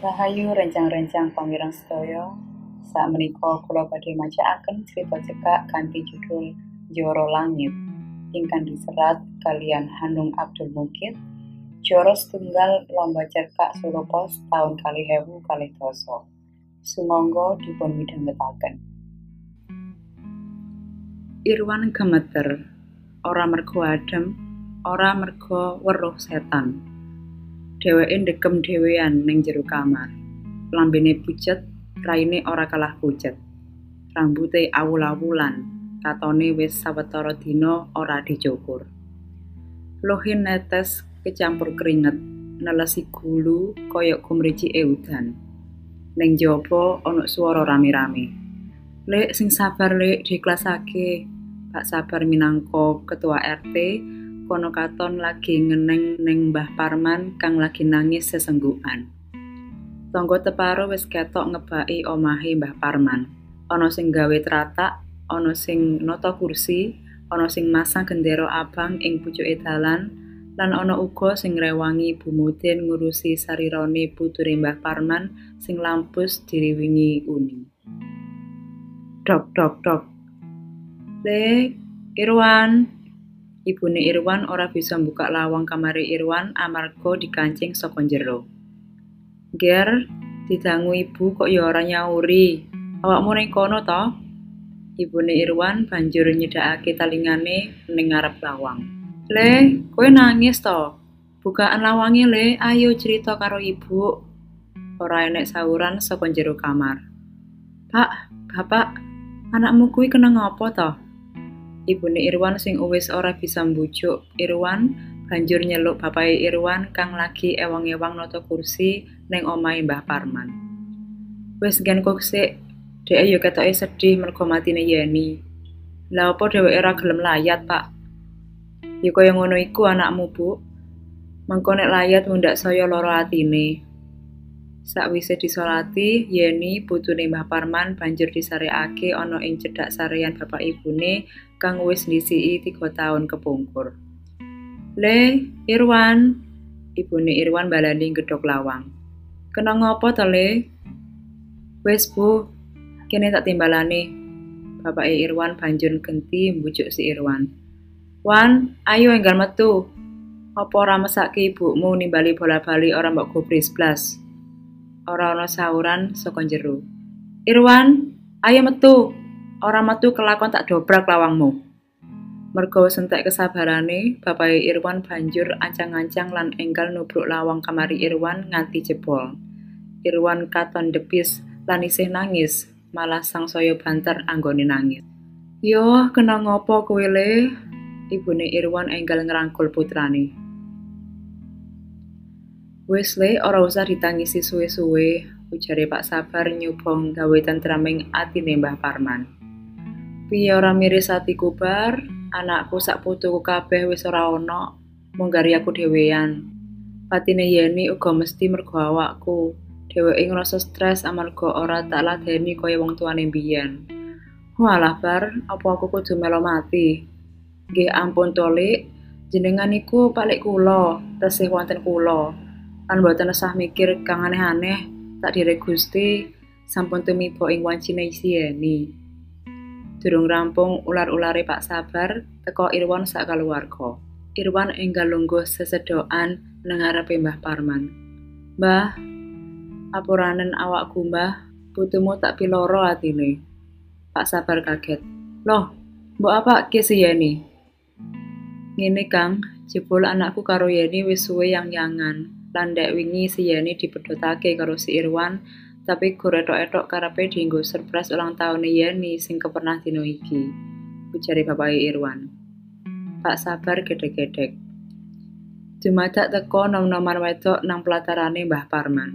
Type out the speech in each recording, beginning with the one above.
Rahayu rencang-rencang pamirang sedaya. Saat menika kula badhe macaaken cerita cekak kanthi judul Joro Langit ingkang diserat kalian Hanung Abdul Mukid Joro setunggal lomba cerkak Solo tahun kali hewu kali doso. Sumangga dipun midhangetaken. Irwan gemeter, ora mergo adem, ora mergo weruh setan. Dheweke ndekem dhewean ning jero kamar. Lambene pucet, raine ora kalah pucet. Rambute awul-awulan, katone wis sawetara dina ora dicukur. Lohin netes kecampur keringet, nelesi gulu kaya kumricike udan. Ning jaba ana swara rame-rame. Lek sing sabar lek diklasake. Pak Sabar minangka ketua RT kono katon lagi ngeneng neng Mbah Parman kang lagi nangis sesenggukan. Tonggo teparo wis ketok ngebaki omahe Mbah Parman. Ana sing gawe teratak, ana sing noto kursi, ana sing masang gendera abang ing pucuke dalan, lan ana uga sing rewangi Bu Mudin ngurusi sarirone puture Mbah Parman sing lampus diriwingi uni. Dok dok dok. Le, Irwan, Ibune Irwan ora bisa buka lawang kamare Irwan amarga dikancing saka jero. Ger, didangu ibu kok ya ora nyauri. Awakmu ning kono to? Ibune Irwan banjur nyedhakake talingane ning ngarep lawang. Le, kowe nangis to? Bukaan lawange le, ayo cerita karo ibu. Ora enek sauran saka jero kamar. Pak, bapak, anakmu kuwi kena ngopo to? Ibune Irwan sing uwis ora bisa mbujuk Irwan banjur nyeluk bapake Irwan kang lagi ewang-ewang noto kursi neng omahe Mbah Parman. Wes gen kok sik, dhek yo ketoke sedih mergo matine Yeni. Lah opo dheweke ora gelem layat, Pak? Ya kaya ngono iku anakmu, Bu. Mengko nek layat mundak saya lara atine. Sakwise disolati, Yeni putune Mbah Parman banjur disarekake ana ing cedhak sarean bapak ibune kang wis ndisiki tiga tahun kepungkur. Le, Irwan, ibune Irwan balani gedhok lawang. Kena ngopo to, Le? Wes, Bu, kene tak timbalane. Bapake Irwan banjur genti mbujuk si Irwan. Wan, ayo enggal metu. Apa ora mesake ibumu nimbali bola-bali ora mbok gubris blas? Ora ana sauran saka jero. Irwan, ayo metu. Ora metu kelakon tak dobrak lawangmu. Mergo sentek kesabarane, bapake Irwan banjur ancang-ancang lan enggal nubruk lawang kamari Irwan nganti jebol. Irwan katon depis lan isih nangis, malah sangsaya banter anggone nangis. Yo, kena ngopo kowe le? Ibune Irwan enggal ngerangkul putrane. Wis le, ora usah ditangisi suwe-suwe, ujare Pak Sabar nyubong gawe tentraming atine Mbah Parman. Piye ora miris atiku bar, anakku sak putuku kabeh wis ora ana, mung gari aku dhewean. Patine Yeni uga mesti mergo awakku. Dheweke ngrasa stres amarga ora tak ladeni kaya wong tuane mbiyen. Walah bar, apa aku kudu melo mati? Nggih ampun tolik, jenengan iku palik kula, tesih wonten kula. Lan boten usah mikir kang aneh-aneh, tak dire Gusti sampun tumiba ing wancine Yeni. Durung rampung ular-ulare Pak Sabar teko Irwan sak kaluwarga. Irwan enggal lungguh sesedoan nang ngarepe Mbah Parman. Mbah, apuranen awakku Mbah, putumu tak piloro atine. Pak Sabar kaget. Loh, mbok apa ki si Yeni? Ngene Kang, jebul anakku karo Yeni wis yang-yangan. Lan dek wingi si Yeni dipedhotake karo si Irwan tapi gur etok-etok karepe dienggo surprise ulang tahun Yeni sing kepernah dino iki. Ujare bapak Irwan. Pak sabar gedek-gedek. Dumadak teko nom-noman wedok nang pelatarane Mbah Parman.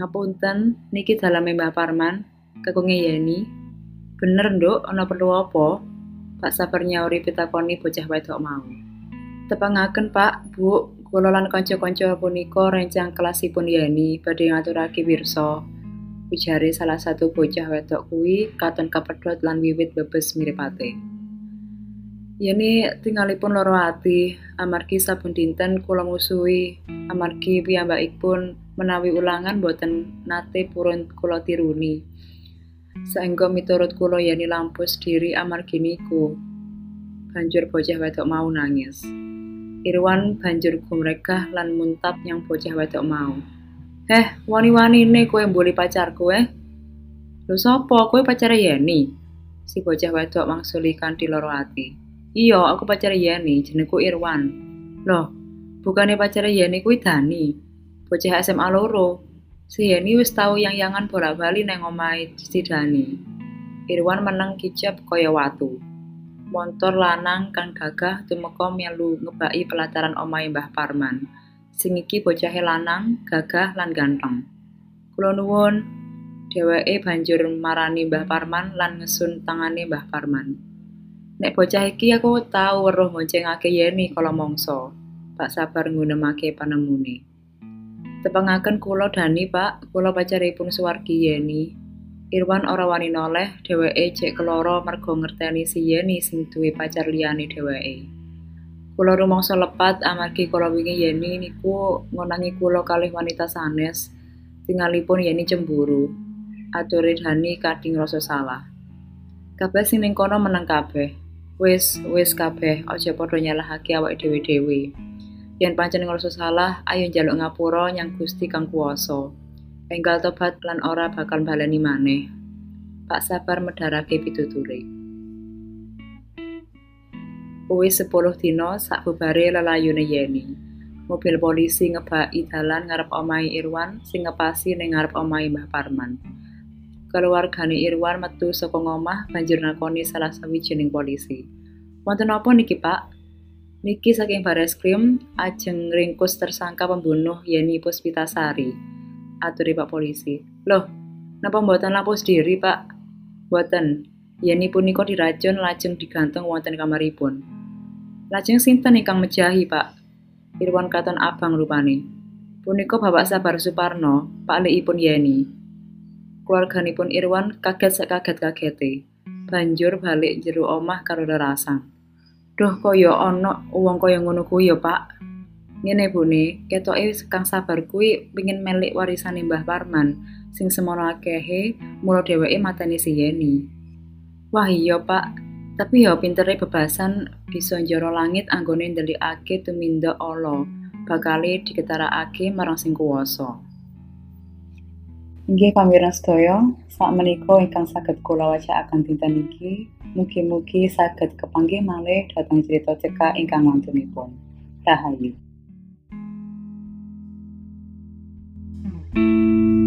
Ngapunten, niki daleme Mbah Parman, kekunge Yeni. Bener nduk, ana perlu apa? Pak sabar nyauri pitakoni bocah wedok mau. Tepangaken Pak, Bu, kula lan kanca-kanca punika rencang kelasipun Yeni badhe ngaturake wirsa. Ujare salah satu bocah wedok kuwi katon kepedhot lan wiwit bebes miripate. Yeni tinggalipun loro ati, amargi sabun dinten kula musuhi, amargi piyambakipun Menawi ulangan boten nate purun kula tiruni. Saengga miturut kula yani lampus diri amargi niku. Banjur bocah wedok mau nangis. Irwan banjur gumregah lan muntap yang bocah wedok mau. Eh, wani-wani ne kowe mbuli pacarku eh? Lho sapa? Kowe pacare Yeni? Si bocah wedok mangsuli kanthi loro ati. Iya, aku pacare Yeni, jenengku Irwan. Loh, bukannya pacare Yeni kuwi Dani. Bocah SMA loro. Si Yeni wis tau yang-yangan bolak-bali neng omahe si Dani. Irwan meneng kicap kaya watu. Montor lanang kang gagah tumeka melu ngebaki pelataran omahe Mbah Parman. Sing iki bocahe lanang, gagah lan ganteng. Kula nuwun, Dheweke banjur marani Mbah Parman lan ngesun tangane Mbah Parman. Nek bocah iki aku tau weruh ngoncengake Yeni kala mangsa. Pak sabar ngunemake panemune. Tepangaken kula Dani, Pak, kula pacaripun Suwargi Yeni. Irwan ora wani noleh, dheweke cek keloro mergo ngerteni si Yeni sing duwe pacar liyane dheweke. Kula rumangsa lepat amargi kula wingi Yeni niku ngonangi kula kalih wanita sanes, tingalipun Yeni cemburu. ature Dani kading rasa salah. Kabeh sing ning kono meneng kabeh. Wis, wis kabeh, aja padha nyalahake awake dhewe-dhewe. Yen pancen ngrasa salah, ayo njaluk ngapura nyang Gusti Kang Kuwasa. Enggal tobat lan ora bakal baleni maneh. Pak sabar medharake pituture. Wis 10 dina sak bubare lelayune Yeni. Mobil polisi ngebaki dalan ngarep omahe Irwan sing ngepasi ning ngarep omahe Mbah Parman. keluargane Irwan metu saka ngomah banjur nakoni salah sawijining polisi. Wonten apa niki, Pak? Niki saking Bareskrim ajeng ringkus tersangka pembunuh Yeni Puspitasari. Aturi Pak polisi. Loh, napa mboten lapus diri, Pak? Mboten. Yeni punika diracun lajeng digantung wonten kamaripun. Lajeng sinten ingkang mejahi, Pak? Irwan katon abang rupane. Punika Bapak Sabar Suparno, Pak Leipun Yeni. Keluarganipun Irwan kaget sekaget-kagete. Banjur balik jero omah karo rerasang. Duh kaya ana wong kaya ngono kuwi ya, Pak. Ngene bune, ketoke Kang Sabar kuwi pengin melik warisane Mbah Parman sing semono akehe mula dheweke mateni si Yeni. Wah iya, Pak. Tapi ya pintere bebasan bisa njara langit anggone ndelikake tumindak Allah bakale diketarakake marang sing kuwasa. Inggih pamirsa sedaya, sakmenika ingkang saged kula wacakaken dinten iki, mugi-mugi saged kepanggih malih dhateng cerita cekak ingkang lantunipun. Rahayu. Hmm.